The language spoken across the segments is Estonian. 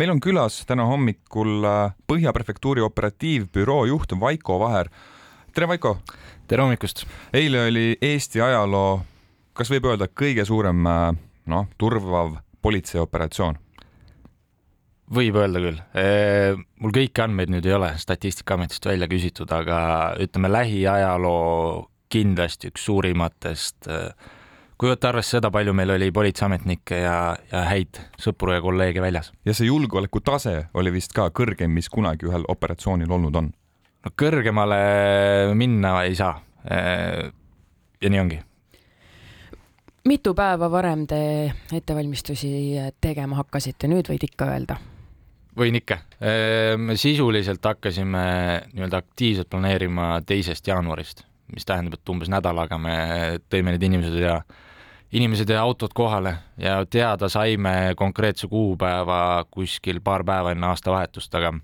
meil on külas täna hommikul äh, Põhja prefektuuri operatiivbüroo juht Vaiko Vaher. tere, Vaiko! tere hommikust! eile oli Eesti ajaloo, kas võib öelda, kõige suurem äh, noh, turvav politseioperatsioon võib öelda küll. mul kõiki andmeid nüüd ei ole Statistikaametist välja küsitud, aga ütleme lähiajaloo kindlasti üks suurimatest. Kui võtta arvesse seda, palju meil oli politseiametnikke ja, ja häid sõpru ja kolleege väljas. ja see julgeoleku tase oli vist ka kõrgem, mis kunagi ühel operatsioonil olnud on? no kõrgemale minna ei saa. ja nii ongi mitu päeva varem te ettevalmistusi tegema hakkasite, nüüd võid ikka öelda? võin ikka. me sisuliselt hakkasime nii-öelda aktiivselt planeerima teisest jaanuarist, mis tähendab, et umbes nädalaga me tõime need inimesed ja inimesed ja autod kohale ja teada saime konkreetse kuupäeva kuskil paar päeva enne aastavahetust, aga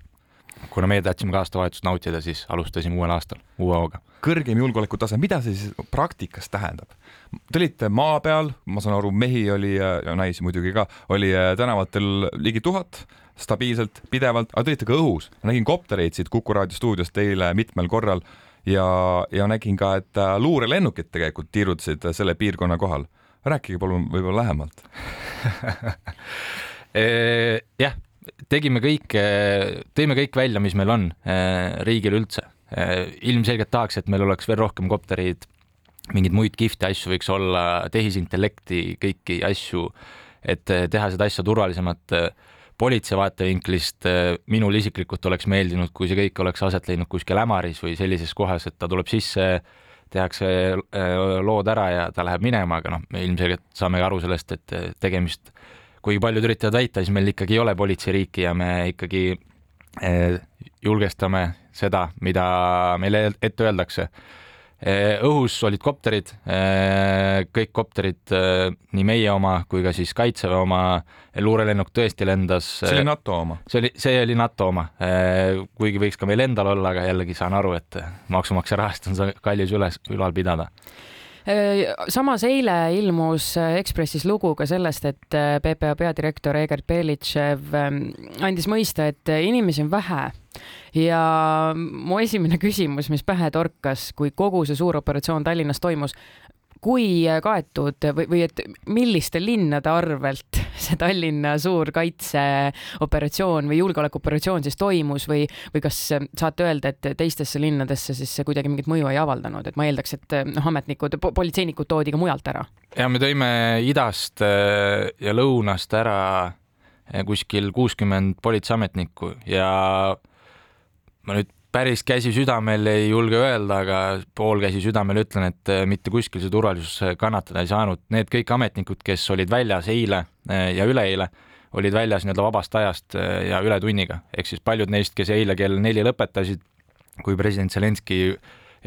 kuna meie tahtsime ka aastavahetust nautida, siis alustasime uuel aastal uue hooga. kõrgem julgeolekutase, mida see siis praktikas tähendab? Te olite maa peal, ma saan aru, mehi oli ja naisi muidugi ka, oli tänavatel ligi tuhat stabiilselt, pidevalt, aga te olite ka õhus. nägin koptereid siit Kuku raadio stuudiost eile mitmel korral ja, ja nägin ka, et äh, luurelennukid tegelikult tiirutasid selle piirkonna kohal. Rääkige palun võib-olla lähemalt jah, tegime kõike, tõime kõik välja, mis meil on äh, riigil üldse. Ilmselgelt tahaks, et meil oleks veel rohkem koptereid, mingeid muid kihvte asju võiks olla, tehisintellekti, kõiki asju, et teha seda asja turvalisemalt politsei vaatevinklist minul isiklikult oleks meeldinud, kui see kõik oleks aset leidnud kuskil Ämaris või sellises kohas, et ta tuleb sisse, tehakse äh, lood ära ja ta läheb minema, aga noh, me ilmselgelt saame aru sellest, et äh, tegemist, kuigi paljud üritavad väita, siis meil ikkagi ei ole politseiriiki ja me ikkagi julgestame seda, mida meile ette öeldakse õhus olid kopterid, eh, kõik kopterid, eh, nii meie oma kui ka siis Kaitseväe oma, luurelennuk tõesti lendas. see oli NATO oma? see oli, see oli NATO oma, kuigi võiks ka meil endal olla, aga jällegi saan aru, et maksumaksja rahast on see kallis üles, ülal pidada samas eile ilmus Ekspressis lugu ka sellest, et PPA peadirektor Egert Belitšev andis mõista, et inimesi on vähe. Ja mu esimene küsimus, mis pähe torkas, kui kogu see suur operatsioon Tallinnas toimus, kui kaetud või, või et milliste linnade arvelt see Tallinna suur kaitseoperatsioon või julgeolekuoperatsioon siis toimus või, või kas saate öelda, et teistesse linnadesse siis see kuidagi mingit mõju ei avaldanud, et ma eeldaks, et noh, ametnikud, politseinikud toodi ka mujalt ära? ja me tõime idast äh, ja lõunast ära äh, kuskil kuuskümmend politseiametnikku ja ma nüüd päris käsi südamel ei julge öelda, aga pool käsi südamel ütlen, et äh, mitte kuskil see turvalisus äh, kannatada ei saanud. Need kõik ametnikud, kes olid väljas eile äh, ja üleeile, olid väljas nii-öelda vabast ajast ja ületunniga, ehk siis paljud neist, kes eile kell neli lõpetasid, kui president Zelenskõi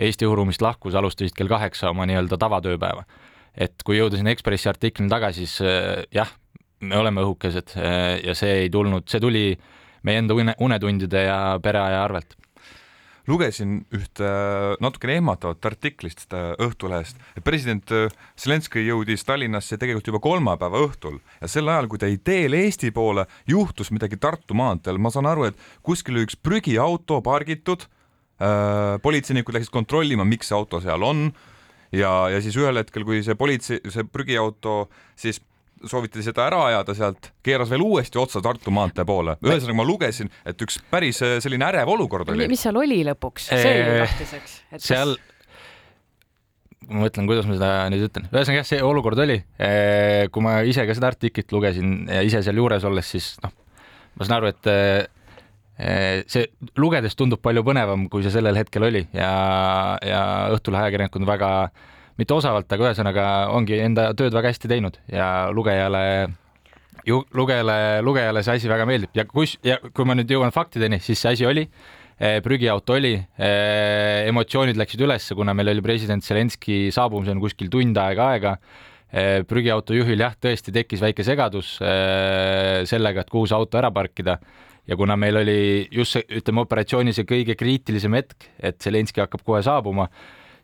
Eesti õhuruumist lahkus, alustasid kell kaheksa oma nii-öelda tavatööpäeva. et kui jõuda sinna Ekspressi artiklini tagasi, siis jah, me oleme õhukesed ja see ei tulnud, see tuli meie enda une, unetundide ja pereaja arvelt lugesin ühte natukene ehmatavat artiklist Õhtulehest, et president Zelenskõi jõudis Tallinnasse tegelikult juba kolmapäeva õhtul ja sel ajal, kui ta teel Eesti poole, juhtus midagi Tartu maanteel, ma saan aru, et kuskil üks prügiauto pargitud äh,, politseinikud läksid kontrollima, miks see auto seal on ja, ja siis ühel hetkel, kui see politsei, see prügiauto siis sooviti seda ära ajada sealt, keeras veel uuesti otsa Tartu maantee poole. ühesõnaga ma lugesin, et üks päris äh, selline ärev olukord oli. mis seal oli lõpuks, see jäi lahtiseks. seal kas..., ma mõtlen, kuidas ma seda nüüd ütlen, ühesõnaga jah, see olukord oli. kui ma ise ka seda artiklit lugesin ja ise seal juures olles, siis noh, ma saan aru, et see lugedes tundub palju põnevam, kui see sellel hetkel oli ja, ja Õhtulehe ajakirjanikud väga äh, mitte osavalt, aga ühesõnaga ongi enda tööd väga hästi teinud ja lugejale ju lugejale, lugejale see asi väga meeldib ja kus ja kui ma nüüd jõuan faktideni, siis see asi oli eh, prügiauto oli, eh, emotsioonid läksid ülesse, kuna meil oli president Zelenskõi saabumiseni kuskil tund aega aega. Eh, prügiauto juhil jah, tõesti tekkis väike segadus sellega, et kuhu see auto ära parkida ja kuna meil oli just see, ütleme, operatsioonis see kõige kriitilisem hetk, et Zelenskõi hakkab kohe saabuma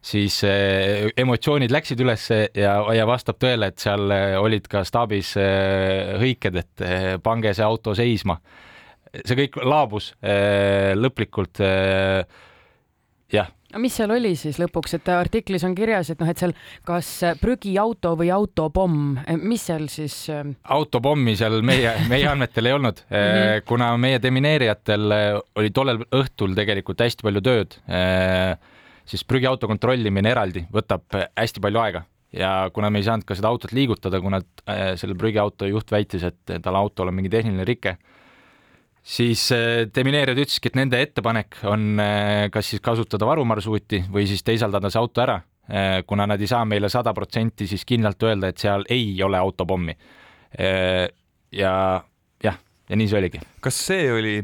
siis eh, emotsioonid läksid ülesse ja, ja vastab tõele, et seal eh, olid ka staabis eh, hõiked, et pange see auto seisma. see kõik laabus lõplikult jah, aga mis seal oli siis lõpuks, et artiklis on kirjas, et noh, et seal kas prügiauto või autopomm, mis seal siis? autopommi seal meie, meie andmetel ei olnud mm, -hmm. kuna meie demineerijatel oli tollel õhtul tegelikult hästi palju tööd, siis prügiauto kontrollimine eraldi võtab hästi palju aega ja kuna me ei saanud ka seda autot liigutada, kuna selle prügiauto juht väitis, et tal autol on mingi tehniline rike siis äh, demineerijad ütlesidki, et nende ettepanek on äh, kas siis kasutada varumarsruuti või siis teisaldada see auto ära, äh, kuna nad ei saa meile sada protsenti siis kindlalt öelda, et seal ei ole autopommi. ja jah, ja nii see oligi. kas see oli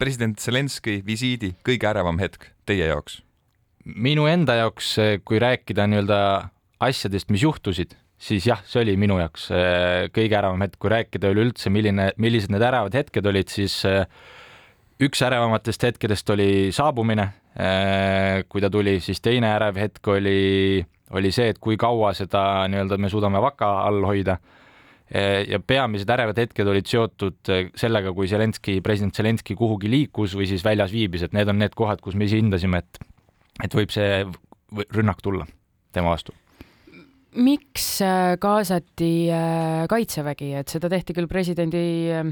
president Zelenskõi visiidi kõige ärevam hetk teie jaoks? Minu enda jaoks, kui rääkida nii-öelda asjadest, mis juhtusid, siis jah, see oli minu jaoks äh, kõige ärevam hetk, kui rääkida üleüldse, milline, millised need ärevad hetked olid, siis äh, üks ärevamatest hetkedest oli saabumine, kui ta tuli, siis teine ärev hetk oli, oli see, et kui kaua seda nii-öelda me suudame vaka all hoida. ja peamised ärevad hetked olid seotud sellega, kui Zelenskõi, president Zelenskõi kuhugi liikus või siis väljas viibis, et need on need kohad, kus me ise hindasime, et, et võib see rünnak tulla tema vastu miks äh, kaasati äh, Kaitsevägi, et seda tehti küll presidendi äh,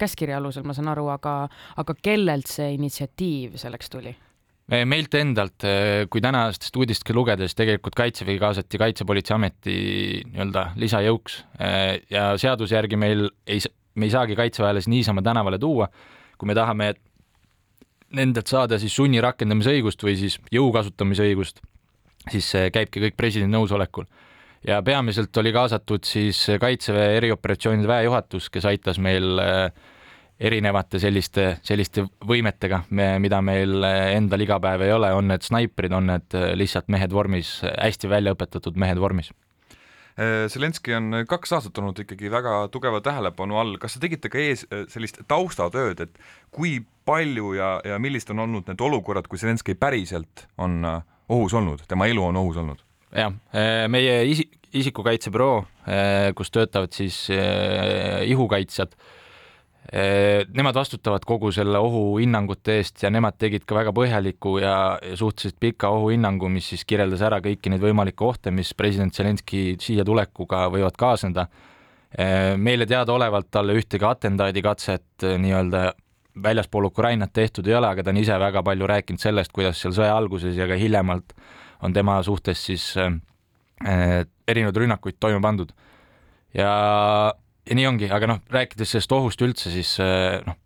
käskkirja alusel, ma saan aru, aga, aga kellelt see initsiatiiv selleks tuli? meilt endalt, kui tänastest uudistest lugedes tegelikult Kaitsevägi kaasati Kaitsepolitseiameti nii-öelda lisajõuks ja seaduse järgi meil ei, me ei saagi kaitseväelasi niisama tänavale tuua, kui me tahame nendelt saada siis sunni rakendamise õigust või siis jõu kasutamise õigust siis see käibki kõik presidendi nõusolekul. ja peamiselt oli kaasatud siis Kaitseväe erioperatsioonide väejuhatus, kes aitas meil äh, erinevate selliste, selliste võimetega, mida meil endal iga päev ei ole, on need snaiprid, on need äh, lihtsalt mehed vormis, hästi välja õpetatud mehed vormis. Äh, Zelenskõi on kaks aastat olnud ikkagi väga tugeva tähelepanu all, kas te tegite ka ees sellist taustatööd, et kui palju ja, ja millised on olnud need olukorrad, kui Zelenskõi päriselt on ohus olnud, tema elu on ohus olnud? jah, meie isi-, isikukaitsebüroo, kus töötavad siis ihukaitsjad, nemad vastutavad kogu selle ohuhinnangute eest ja nemad tegid ka väga põhjaliku ja, suhteliselt pika ohuhinnangu, mis siis kirjeldas ära kõiki neid võimalikke ohte, mis president Zelenskõi siia tulekuga võivad kaasneda. meile teadaolevalt talle ühtegi atendaadikatset nii-öelda väljaspool Ukrainat tehtud ei ole, aga ta on ise väga palju rääkinud sellest, kuidas seal sõja alguses ja ka hiljemalt on tema suhtes siis erinevaid rünnakuid toime pandud. ja, ja nii ongi, aga noh, rääkides sellest ohust üldse, siis äh, noh,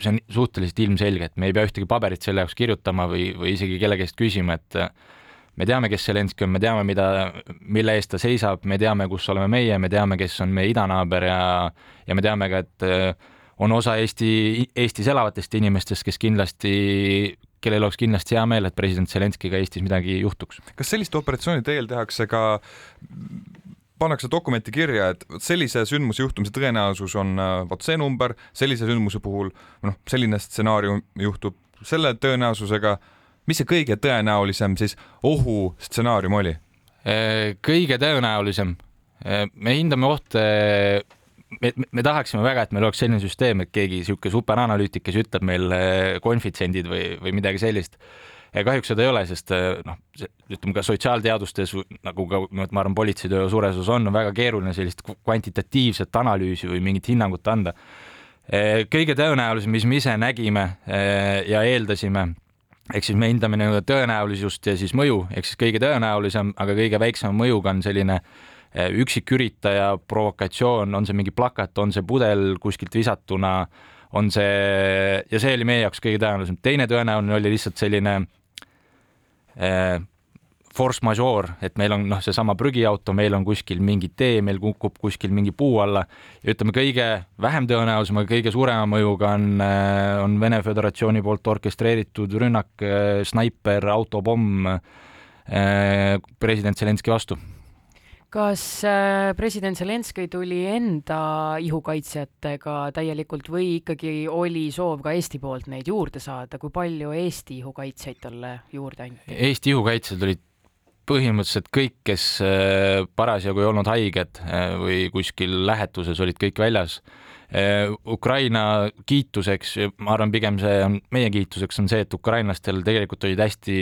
see on suhteliselt ilmselge, et me ei pea ühtegi paberit selle jaoks kirjutama või, või isegi kelle käest küsima, et äh, me teame, kes Zelenskõi on, me teame, mida, mille eest ta seisab, me teame, kus oleme meie, me teame, kes on meie idanaaber ja, ja me teame ka, et äh, on osa Eesti, Eestis elavatest inimestest, kes kindlasti, kellel oleks kindlasti hea meel, et president Zelenskõiga Eestis midagi juhtuks. kas selliste operatsiooni teel tehakse ka pannakse dokumenti kirja, et sellise sündmuse juhtumise tõenäosus on äh, vot see number, sellise sündmuse puhul noh, selline stsenaarium juhtub selle tõenäosusega. mis see kõige tõenäolisem siis ohustsenaarium oli? Äh, kõige tõenäolisem, äh, me hindame ohte me, me tahaksime väga, et meil oleks selline süsteem, et keegi niisugune superanalüütik, kes ütleb meil eh, konfitsiendid või, või midagi sellist. Kahjuks seda ei ole, sest eh, noh, ütleme ka sotsiaalteadustes nagu ka ma arvan, politseitöö suures osas on, on väga keeruline sellist kvantitatiivset analüüsi või mingit hinnangut anda. Eh, kõige tõenäolisem, mis me ise nägime ja eeldasime ehk siis me hindame nii-öelda tõenäolisust ja siis mõju, ehk siis kõige tõenäolisem, aga kõige väiksema mõjuga on selline äh, üksiküritaja provokatsioon, on see mingi plakat, on see pudel kuskilt visatuna, on see, ja see oli meie jaoks kõige tõenäolisem. teine tõenäoline oli lihtsalt selline force majeure, et meil on noh, seesama prügiauto, meil on kuskil mingi tee, meil kukub kuskil mingi puu alla. Ja ütleme, kõige vähem tõenäolisem, aga kõige suurema mõjuga on, eh, on Vene Föderatsiooni poolt orkestreeritud rünnak, snaiper, autopomm president Zelenskõi vastu kas äh, president Zelenskõi tuli enda ihukaitsjatega täielikult või ikkagi oli soov ka Eesti poolt neid juurde saada, kui palju Eesti ihukaitsjaid talle juurde anti? Eesti ihukaitsjad olid põhimõtteliselt kõik, kes äh, parasjagu ei olnud haiged äh, või kuskil lähetuses, olid kõik väljas. Ukraina kiituseks, ma arvan, pigem see on meie kiituseks on see, et ukrainlastel tegelikult olid hästi,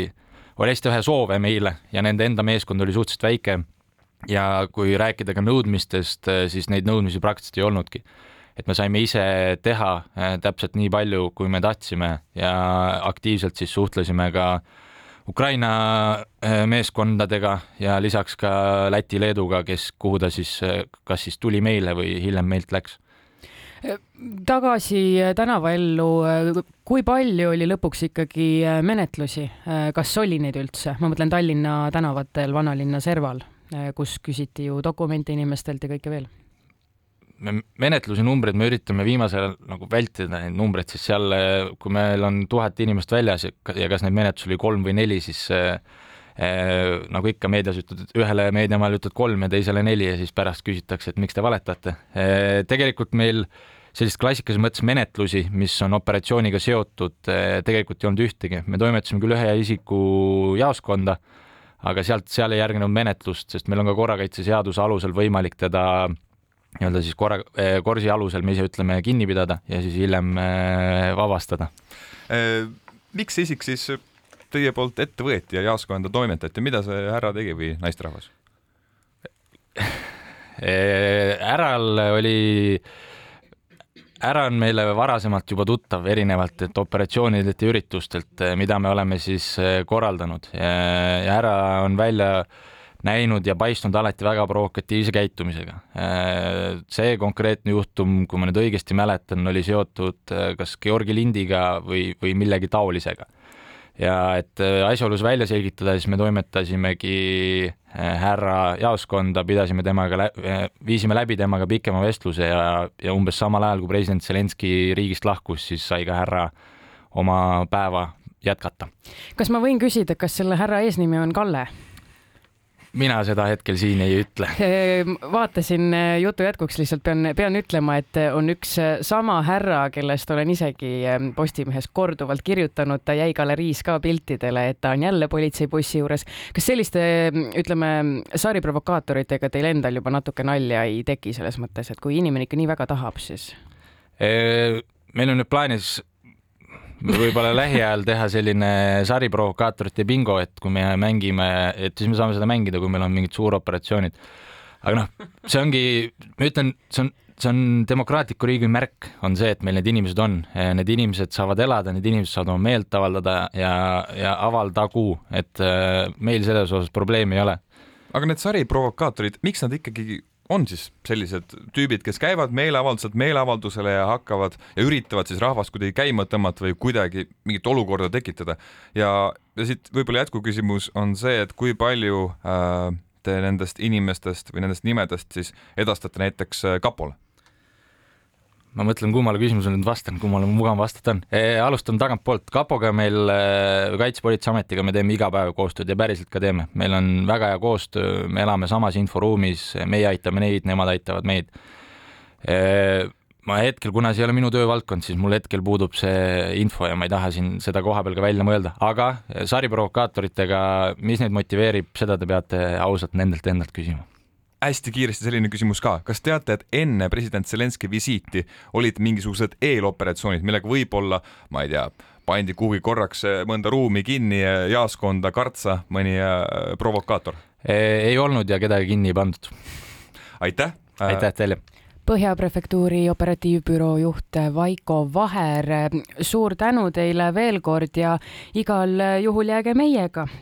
oli hästi vähe soove meile ja nende enda meeskond oli suhteliselt väike. Ja kui rääkida ka nõudmistest, siis neid nõudmisi praktiliselt ei olnudki. et me saime ise teha äh, täpselt nii palju, kui me tahtsime ja aktiivselt siis suhtlesime ka Ukraina äh, meeskondadega ja lisaks ka Läti-Leeduga, kes, kuhu ta siis, kas siis tuli meile või hiljem meilt läks. Tagasi tänavaellu, kui palju oli lõpuks ikkagi menetlusi, kas oli neid üldse, ma mõtlen Tallinna tänavatel, vanalinna serval, kus küsiti ju dokumente inimestelt ja kõike veel? me menetluse numbreid me üritame viimasel ajal nagu vältida neid numbreid, siis seal, kui meil on tuhat inimest väljas ja kas neid menetlusi oli kolm või neli, siis äh, Eh, nagu ikka meedias ütled, ühele meediamajale ütled kolm ja teisele neli ja siis pärast küsitakse, et miks te valetate eh,. tegelikult meil sellist klassikalises mõttes menetlusi, mis on operatsiooniga seotud tegelikult ei olnud ühtegi, me toimetasime küll ühe isiku jaoskonda, aga sealt, seal ei järgnenud menetlust, sest meil on ka korrakaitseseaduse alusel võimalik teda nii-öelda siis korra, eh, korsi alusel, me ise ütleme, kinni pidada ja siis hiljem eh, vabastada. Eh, miks see isik siis teie poolt ette võeti ja jaoskonda toimetati, mida see härra tegi või naisterahvas? äral oli, ära on meile varasemalt juba tuttav erinevalt, operatsioonidelt ja üritustelt, mida me oleme siis eh, korraldanud ja, ära on välja näinud ja paistnud alati väga provokatiivse käitumisega. Eh, see konkreetne juhtum, kui ma nüüd õigesti mäletan, oli seotud eh, kas Georgi lindiga või, või millegi taolisega ja et äh, asjaolus välja selgitada, siis me toimetasimegi äh, härra jaoskonda, pidasime temaga lä-, äh, viisime läbi temaga pikema vestluse ja, ja umbes samal ajal, kui president Zelenskõi riigist lahkus, siis sai ka härra oma päeva jätkata. kas ma võin küsida, kas selle härra eesnimi on Kalle? Mina seda hetkel siin ei ütle. vaatasin eh, jutu jätkuks lihtsalt pean, pean ütlema, et eh, on üks eh, sama härra, kellest olen isegi Postimehes korduvalt kirjutanud, ta jäi galeriis ka piltidele, et ta on jälle politseibussi juures. kas selliste, ütleme, saariprovokaatoritega teil endal juba natuke nalja ei teki selles mõttes, et kui inimene ikka nii väga tahab, siis? meil on nüüd plaanis võib-olla lähiajal teha selline sariprovokaatorite bingo, et kui me mängime, et siis me saame seda mängida, kui meil on mingid suuroperatsioonid. aga noh, see ongi, ma ütlen, see on, see on demokraatliku riigi märk, on see, et meil need inimesed on, need inimesed saavad elada, need inimesed saavad oma meelt avaldada ja, ja avaldagu, et äh, meil selles osas probleemi ei ole. aga need sariprovokaatorid, miks nad ikkagi on siis sellised tüübid, kes käivad meeleavalduselt meeleavaldusele ja hakkavad ja üritavad siis rahvast kuidagi käima tõmmata või kuidagi mingit olukorda tekitada. ja, ja siit võib-olla jätkuküsimus on see, et kui palju äh, te nendest inimestest või nendest nimedest siis edastate näiteks äh, kapole? Ma mõtlen, kummale küsimusele nüüd vastan, kummale mugav vastata on. E,. alustan tagantpoolt, kapoga meil e,, Kaitsepolitseiametiga me teeme iga päev koostööd ja päriselt ka teeme, meil on väga hea koostöö, me elame samas inforuumis, meie aitame neid, nemad aitavad meid. E, ma hetkel, kuna see ei ole minu töövaldkond, siis mul hetkel puudub see info ja ma ei taha siin seda koha peal ka välja mõelda, aga sariprovokaatoritega, mis neid motiveerib, seda te peate ausalt nendelt endalt küsima hästi kiiresti selline küsimus ka, kas teate, et enne president Zelenskõi visiiti olid mingisugused eeloperatsioonid, millega võib-olla, ma ei tea, pandi kuhugi korraks eh, mõnda ruumi kinni, jaoskonda kartsa mõni äh, provokaator? ei olnud ja kedagi kinni ei pandud. aitäh! aitäh teile! Põhja prefektuuri operatiivbüroo juht Vaiko Vaher, suur tänu teile veel kord ja igal juhul jääge meiega